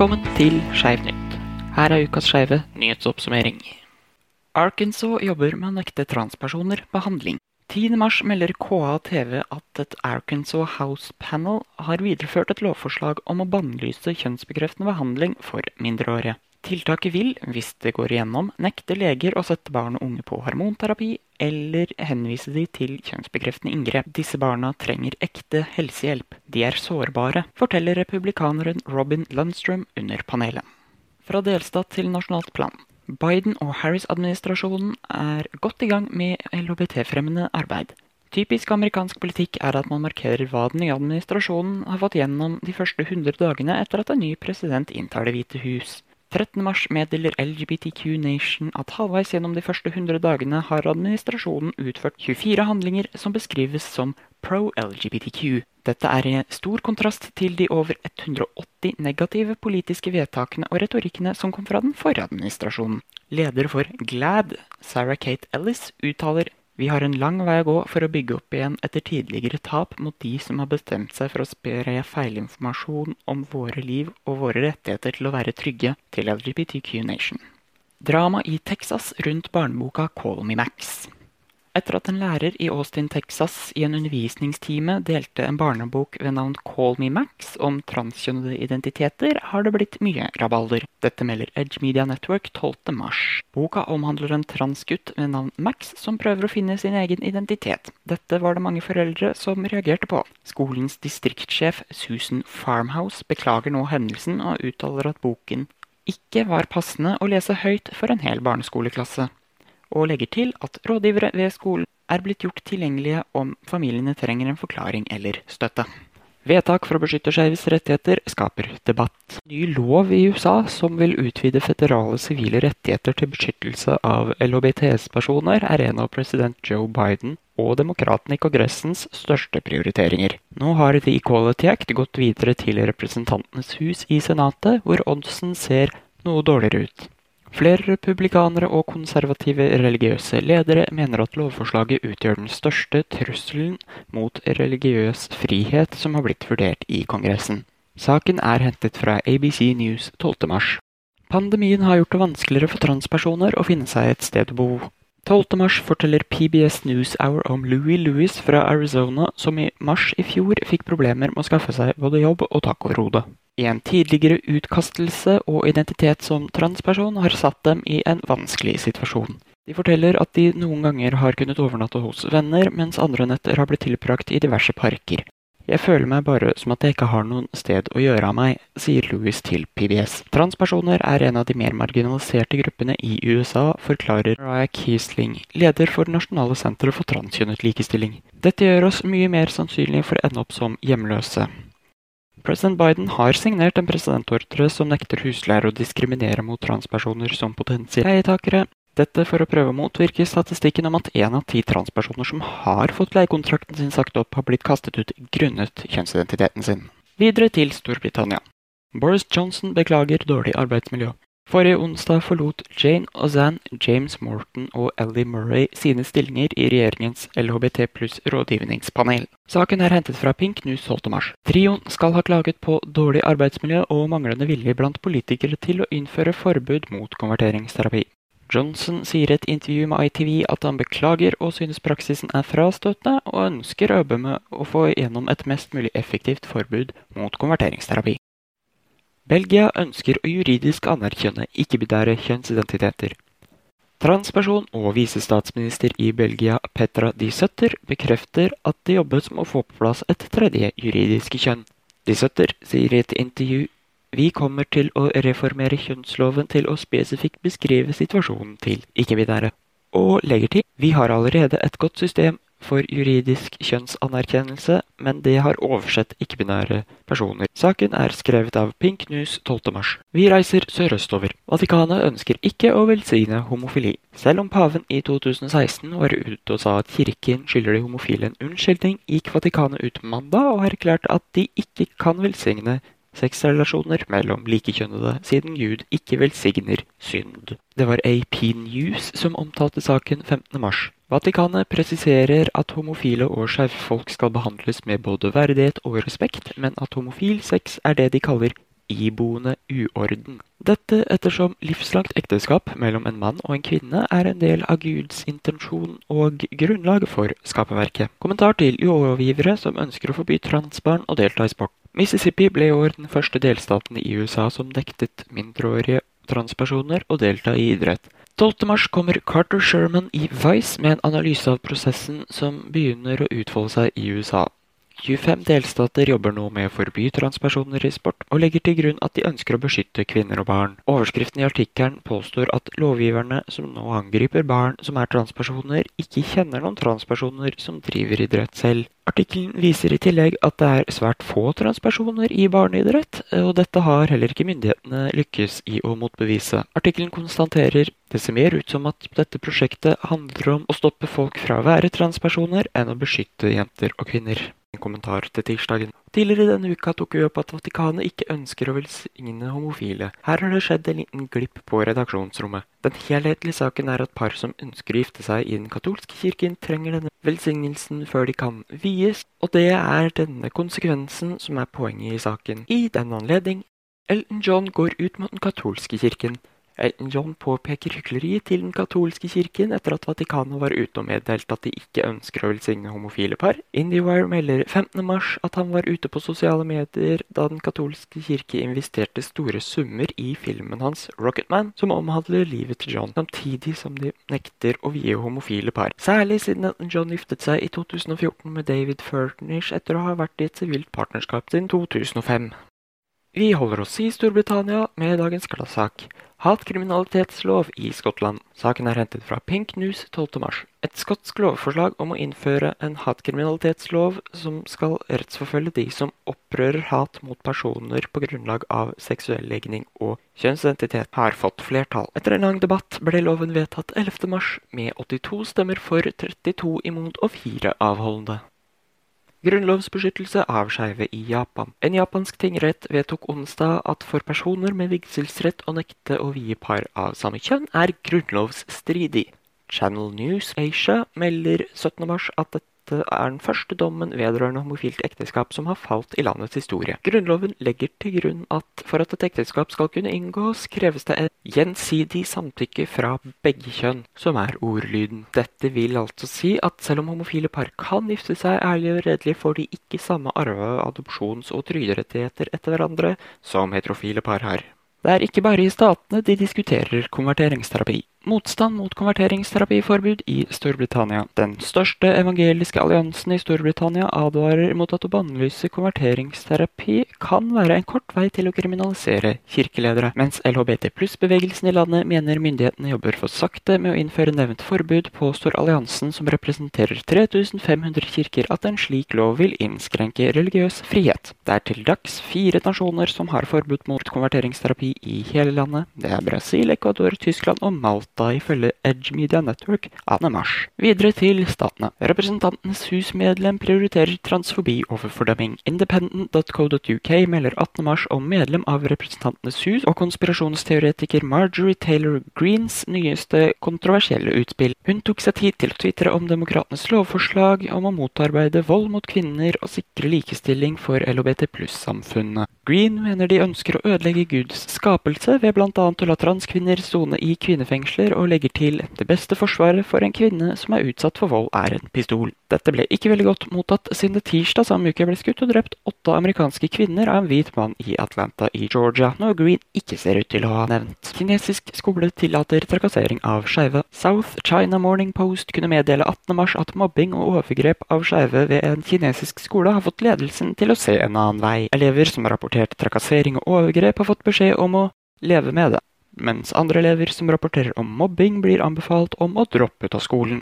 Velkommen til Skeivnytt. Her er ukas skeive nyhetsoppsummering. Arkansas jobber med å nekte transpersoner behandling. 10.3 melder KA TV at et Arkansas House Panel har videreført et lovforslag om å bannlyse kjønnsbekreftende behandling for mindreårige. Tiltaket vil, hvis det går igjennom, nekte leger å sette barn og unge på hormonterapi eller henvise de til kjønnsbekreftende inngrep. Disse barna trenger ekte helsehjelp. De er sårbare, forteller republikaneren Robin Lundstrøm under panelet. Fra delstat til nasjonalt plan. Biden og Harris-administrasjonen er godt i gang med LHBT-fremmende arbeid. Typisk amerikansk politikk er at man markerer hva den nye administrasjonen har fått gjennom de første 100 dagene etter at en ny president inntar Det hvite hus. 13.3 meddeler LGBTQ Nation at halvveis gjennom de første 100 dagene har administrasjonen utført 24 handlinger som beskrives som pro-LGBTQ. Dette er i stor kontrast til de over 180 negative politiske vedtakene og retorikkene som kom fra den forrige administrasjonen. Leder for GLAD, Sarah Kate Ellis, uttaler vi har en lang vei å gå for å bygge opp igjen etter tidligere tap mot de som har bestemt seg for å spre feilinformasjon om våre liv og våre rettigheter til å være trygge til LGBTQ Nation. Drama i Texas rundt barneboka Call Me Max. Etter at en lærer i Austin, Texas i en undervisningstime delte en barnebok ved navn Call Me Max om transkjønnede identiteter, har det blitt mye rabalder. Dette melder Edge Media Network 12. mars. Boka omhandler en transgutt ved navn Max som prøver å finne sin egen identitet. Dette var det mange foreldre som reagerte på. Skolens distriktssjef Susan Farmhouse beklager nå hendelsen og uttaler at boken ikke var passende å lese høyt for en hel barneskoleklasse og legger til at rådgivere ved skolen er blitt gjort tilgjengelige om familiene trenger en forklaring eller støtte. Vedtak for å beskytte skeives rettigheter skaper debatt. Ny lov i USA som vil utvide føderale sivile rettigheter til beskyttelse av LHBTS-personer, er en av president Joe Biden og demokratene i Kongressens største prioriteringer. Nå har The Equality Act gått videre til Representantenes hus i Senatet, hvor oddsen ser noe dårligere ut. Flere republikanere og konservative religiøse ledere mener at lovforslaget utgjør den største trusselen mot religiøs frihet som har blitt vurdert i Kongressen. Saken er hentet fra ABC News 12.3. Pandemien har gjort det vanskeligere for transpersoner å finne seg et sted å bo. 12.3 forteller PBS NewsHour om Louis Louis fra Arizona, som i mars i fjor fikk problemer med å skaffe seg både jobb og tak. En tidligere utkastelse og identitet som transperson har satt dem i en vanskelig situasjon. De forteller at de noen ganger har kunnet overnatte hos venner, mens andre netter har blitt tilbrakt i diverse parker. Jeg føler meg bare som at jeg ikke har noen sted å gjøre av meg, sier Louis til PBS. Transpersoner er en av de mer marginaliserte gruppene i USA, forklarer Raya Kiesling, leder for Nasjonale senteret for transkjønnet likestilling. Dette gjør oss mye mer sannsynlige for å ende opp som hjemløse. President Biden har signert en presidentordre som nekter husleier å diskriminere mot transpersoner som potensielle leietakere. Dette for å prøve å motvirke statistikken om at én av ti transpersoner som har fått leiekontrakten sin sagt opp, har blitt kastet ut grunnet kjønnsidentiteten sin. Videre til Storbritannia. Boris Johnson beklager dårlig arbeidsmiljø. Forrige onsdag forlot Jane Ozan, James Morton og Ellie Murray sine stillinger i regjeringens LHBT pluss rådgivningspanel. Saken er hentet fra Pink News 12. mars. Trioen skal ha klaget på dårlig arbeidsmiljø og manglende vilje blant politikere til å innføre forbud mot konverteringsterapi. Johnson sier i et intervju med ITV at han beklager og synes praksisen er frastøtende, og ønsker å jobbe med å få igjennom et mest mulig effektivt forbud mot konverteringsterapi. Belgia ønsker å juridisk anerkjenne ikke-binære kjønnsidentiteter. Transperson og visestatsminister i Belgia Petra de Sutter bekrefter at det jobbes med å få på plass et tredje juridiske kjønn. De Sutter sier i et intervju vi kommer til å reformere kjønnsloven til å spesifikt beskrive situasjonen til ikke-binære, og legger til vi har allerede et godt system for juridisk kjønnsanerkjennelse, men det har oversett ikke-binære personer. Saken er skrevet av Pink News 12.3. Vi reiser sørøstover. Vatikanet ønsker ikke å velsigne homofili. Selv om paven i 2016 var ute og sa at kirken skylder de homofile en unnskyldning, gikk Vatikanet ut mandag og erklærte at de ikke kan velsigne sexrelasjoner mellom likekjønnede, siden Gud ikke velsigner synd. Det var AP News som omtalte saken 15. mars. Vatikanet presiserer at homofile og skeive skal behandles med både verdighet og respekt, men at homofil sex er det de kaller iboende uorden. Dette ettersom livslangt ekteskap mellom en mann og en kvinne er en del av Guds intensjon og grunnlag for skaperverket. Kommentar til lovgivere som ønsker å forby transbarn å delta i sport. Mississippi ble i år den første delstaten i USA som nektet mindreårige transpersoner å delta i idrett. 12. mars kommer Carter Sherman i Vice med en analyse av prosessen som begynner å utfolde seg i USA. 25 delstater jobber nå med å forby transpersoner i sport, og legger til grunn at de ønsker å beskytte kvinner og barn. Overskriften i artikkelen påstår at lovgiverne som nå angriper barn som er transpersoner, ikke kjenner noen transpersoner som driver idrett selv. Artikkelen viser i tillegg at det er svært få transpersoner i barneidrett, og dette har heller ikke myndighetene lykkes i å motbevise. Artikkelen konstaterer det ser mer ut som at dette prosjektet handler om å stoppe folk fra å være transpersoner enn å beskytte jenter og kvinner en kommentar til tirsdagen. Tidligere denne uka tok vi opp at Vatikanet ikke ønsker å velsigne homofile. Her har det skjedd en liten glipp på redaksjonsrommet. Den helhetlige saken er at par som ønsker å gifte seg i den katolske kirken, trenger denne velsignelsen før de kan vies, og det er denne konsekvensen som er poenget i saken. I den anledning Elton John går ut mot den katolske kirken. Elton John påpeker hykleriet til den katolske kirken etter at Vatikanet var ute og meddelte at de ikke ønsker å velsigne homofile par. IndieWire melder 15.3 at han var ute på sosiale medier da den katolske kirke investerte store summer i filmen hans Rocketman, som omhandler livet til John, samtidig som de nekter å vie homofile par. Særlig siden Elton John giftet seg i 2014 med David Furtnish etter å ha vært i et sivilt partnerskap siden 2005. Vi holder oss i Storbritannia med dagens gladsak. Hatkriminalitetslov i Skottland. Saken er hentet fra Pink News 12.3. Et skotsk lovforslag om å innføre en hatkriminalitetslov som skal rettsforfølge de som opprører hat mot personer på grunnlag av seksuell legning og kjønnsidentitet, har fått flertall. Etter en lang debatt ble loven vedtatt 11.3 med 82 stemmer for, 32 imot og 4 avholdende. Grunnlovsbeskyttelse av skeive i Japan. En japansk tingrett vedtok onsdag at for personer med vigselsrett å nekte å vie par av samme kjønn er grunnlovsstridig. Channel News Asia melder 17.3 at dette er den første dommen vedrørende homofilt ekteskap som har falt i landets historie. Grunnloven legger til grunn at for at et ekteskap skal kunne inngås, kreves det et gjensidig samtykke fra begge kjønn, som er ordlyden. Dette vil altså si at selv om homofile par kan gifte seg ærlig og redelig, får de ikke samme arve-, adopsjons- og trygderettigheter etter hverandre som heterofile par har. Det er ikke bare i statene de diskuterer konverteringsterapi. Motstand mot konverteringsterapiforbud i Storbritannia. Den største evangeliske alliansen i Storbritannia advarer mot at å bannlyse konverteringsterapi kan være en kort vei til å kriminalisere kirkeledere, mens LHBT pluss-bevegelsen i landet mener myndighetene jobber for sakte med å innføre nevnt forbud, påstår alliansen som representerer 3500 kirker at en slik lov vil innskrenke religiøs frihet. Det er til dags fire nasjoner som har forbud mot konverteringsterapi i hele landet. Det er Brasil, Ecuador, Tyskland og Malta natta ifølge Edge Media Network 18. mars. Videre til statene. Representantenes hus-medlem prioriterer transfobi over fordømming. Independent.co.uk melder 18. mars om medlem av Representantenes hus og konspirasjonsteoretiker Marjorie Taylor Greens nyeste kontroversielle utspill. Hun tok seg tid til å tvitre om demokratenes lovforslag om å motarbeide vold mot kvinner og sikre likestilling for LHBT pluss-samfunnet. Green mener de ønsker å ødelegge Guds skapelse ved bl.a. å la transkvinner sone i kvinnefengsler, og legger til det beste forsvaret for en kvinne som er utsatt for vold, er en pistol. Dette ble ikke veldig godt mottatt, siden det tirsdag samme uke ble skutt og drept åtte amerikanske kvinner av en hvit mann i Atlanta i Georgia, noe Green ikke ser ut til å ha nevnt. Kinesisk skole tillater trakassering av skeive. South China Morning Post kunne meddele 18. mars at mobbing og overgrep av skeive ved en kinesisk skole har fått ledelsen til å se en annen vei. Elever som har rapportert trakassering og overgrep, har fått beskjed om å leve med det mens andre elever som rapporterer om mobbing, blir anbefalt om å droppe ut av skolen.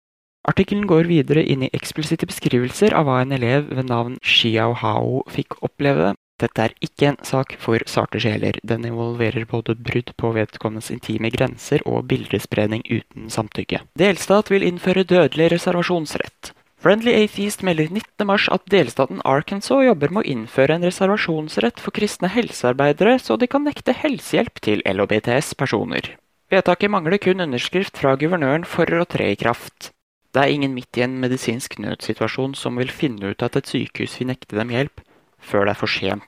Artikkelen går videre inn i eksplisitte beskrivelser av hva en elev ved navn Xiao Hao fikk oppleve. Dette er ikke en sak for sarte sjeler. Den involverer både brudd på vedkommendes intime grenser og bildespredning uten samtykke. Delstat vil innføre dødelig reservasjonsrett. Friendly Atheist melder 19.3 at delstaten Arkansas jobber med å innføre en reservasjonsrett for kristne helsearbeidere, så de kan nekte helsehjelp til LHBTS-personer. Vedtaket mangler kun underskrift fra guvernøren for å tre i kraft. Det er ingen midt i en medisinsk nødsituasjon som vil finne ut at et sykehus vil nekte dem hjelp, før det er for sent.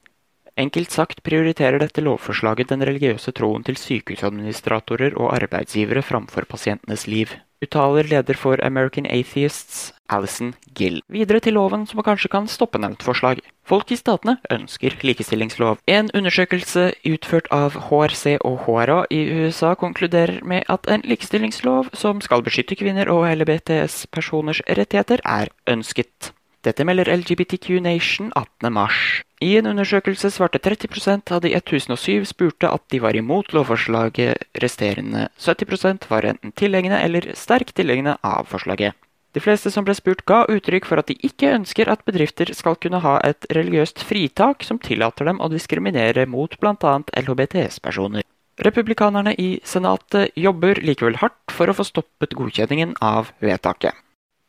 Enkelt sagt prioriterer dette lovforslaget den religiøse troen til sykehusadministratorer og arbeidsgivere framfor pasientenes liv. Uttaler leder for American Atheists, Alison Gill. Videre til loven som kanskje kan stoppe nevnt forslag. Folk i statene ønsker likestillingslov. En undersøkelse utført av HRC og HRA i USA konkluderer med at en likestillingslov som skal beskytte kvinner og LBTS-personers rettigheter, er ønsket. Dette melder LGBTQ Nation 18.3. I en undersøkelse svarte 30 av de 1007 spurte at de var imot lovforslaget. Resterende 70% var enten tilhengende eller sterkt tilhengende av forslaget. De fleste som ble spurt, ga uttrykk for at de ikke ønsker at bedrifter skal kunne ha et religiøst fritak som tillater dem å diskriminere mot bl.a. LHBTS-personer. Republikanerne i Senatet jobber likevel hardt for å få stoppet godkjenningen av vedtaket.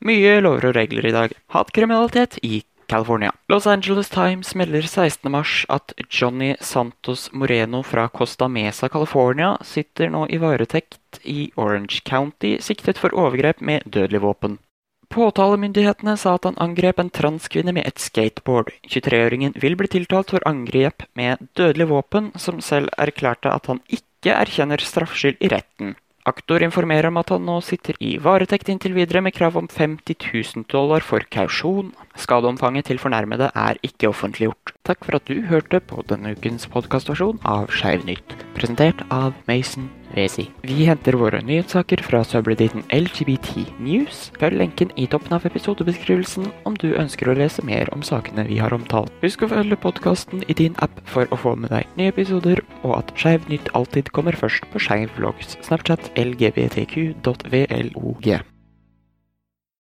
Mye lover og regler i dag. Hatkriminalitet i California. Los Angeles Times melder 16.3 at Johnny Santos Moreno fra Costa Mesa, California, sitter nå i varetekt i Orange County, siktet for overgrep med dødelig våpen. Påtalemyndighetene sa at han angrep en transkvinne med et skateboard. 23-åringen vil bli tiltalt for angrep med dødelig våpen, som selv erklærte at han ikke erkjenner straffskyld i retten. Aktor informerer om at han nå sitter i varetekt inntil videre med krav om 50 000 dollar for kausjon. Skadeomfanget til fornærmede er ikke offentliggjort. Takk for at du hørte på denne ukens podkastversjon av Skeiv nytt, presentert av Mason Wesi. Vi henter våre nyhetssaker fra subredditen LGBT News. Følg lenken i toppen av episodebeskrivelsen om du ønsker å lese mer om sakene vi har omtalt. Husk å følge podkasten i din app for å få med deg nye episoder, og at Skeiv nytt alltid kommer først på Skeiv Vlogs, Snapchat, lgbtq.vlog.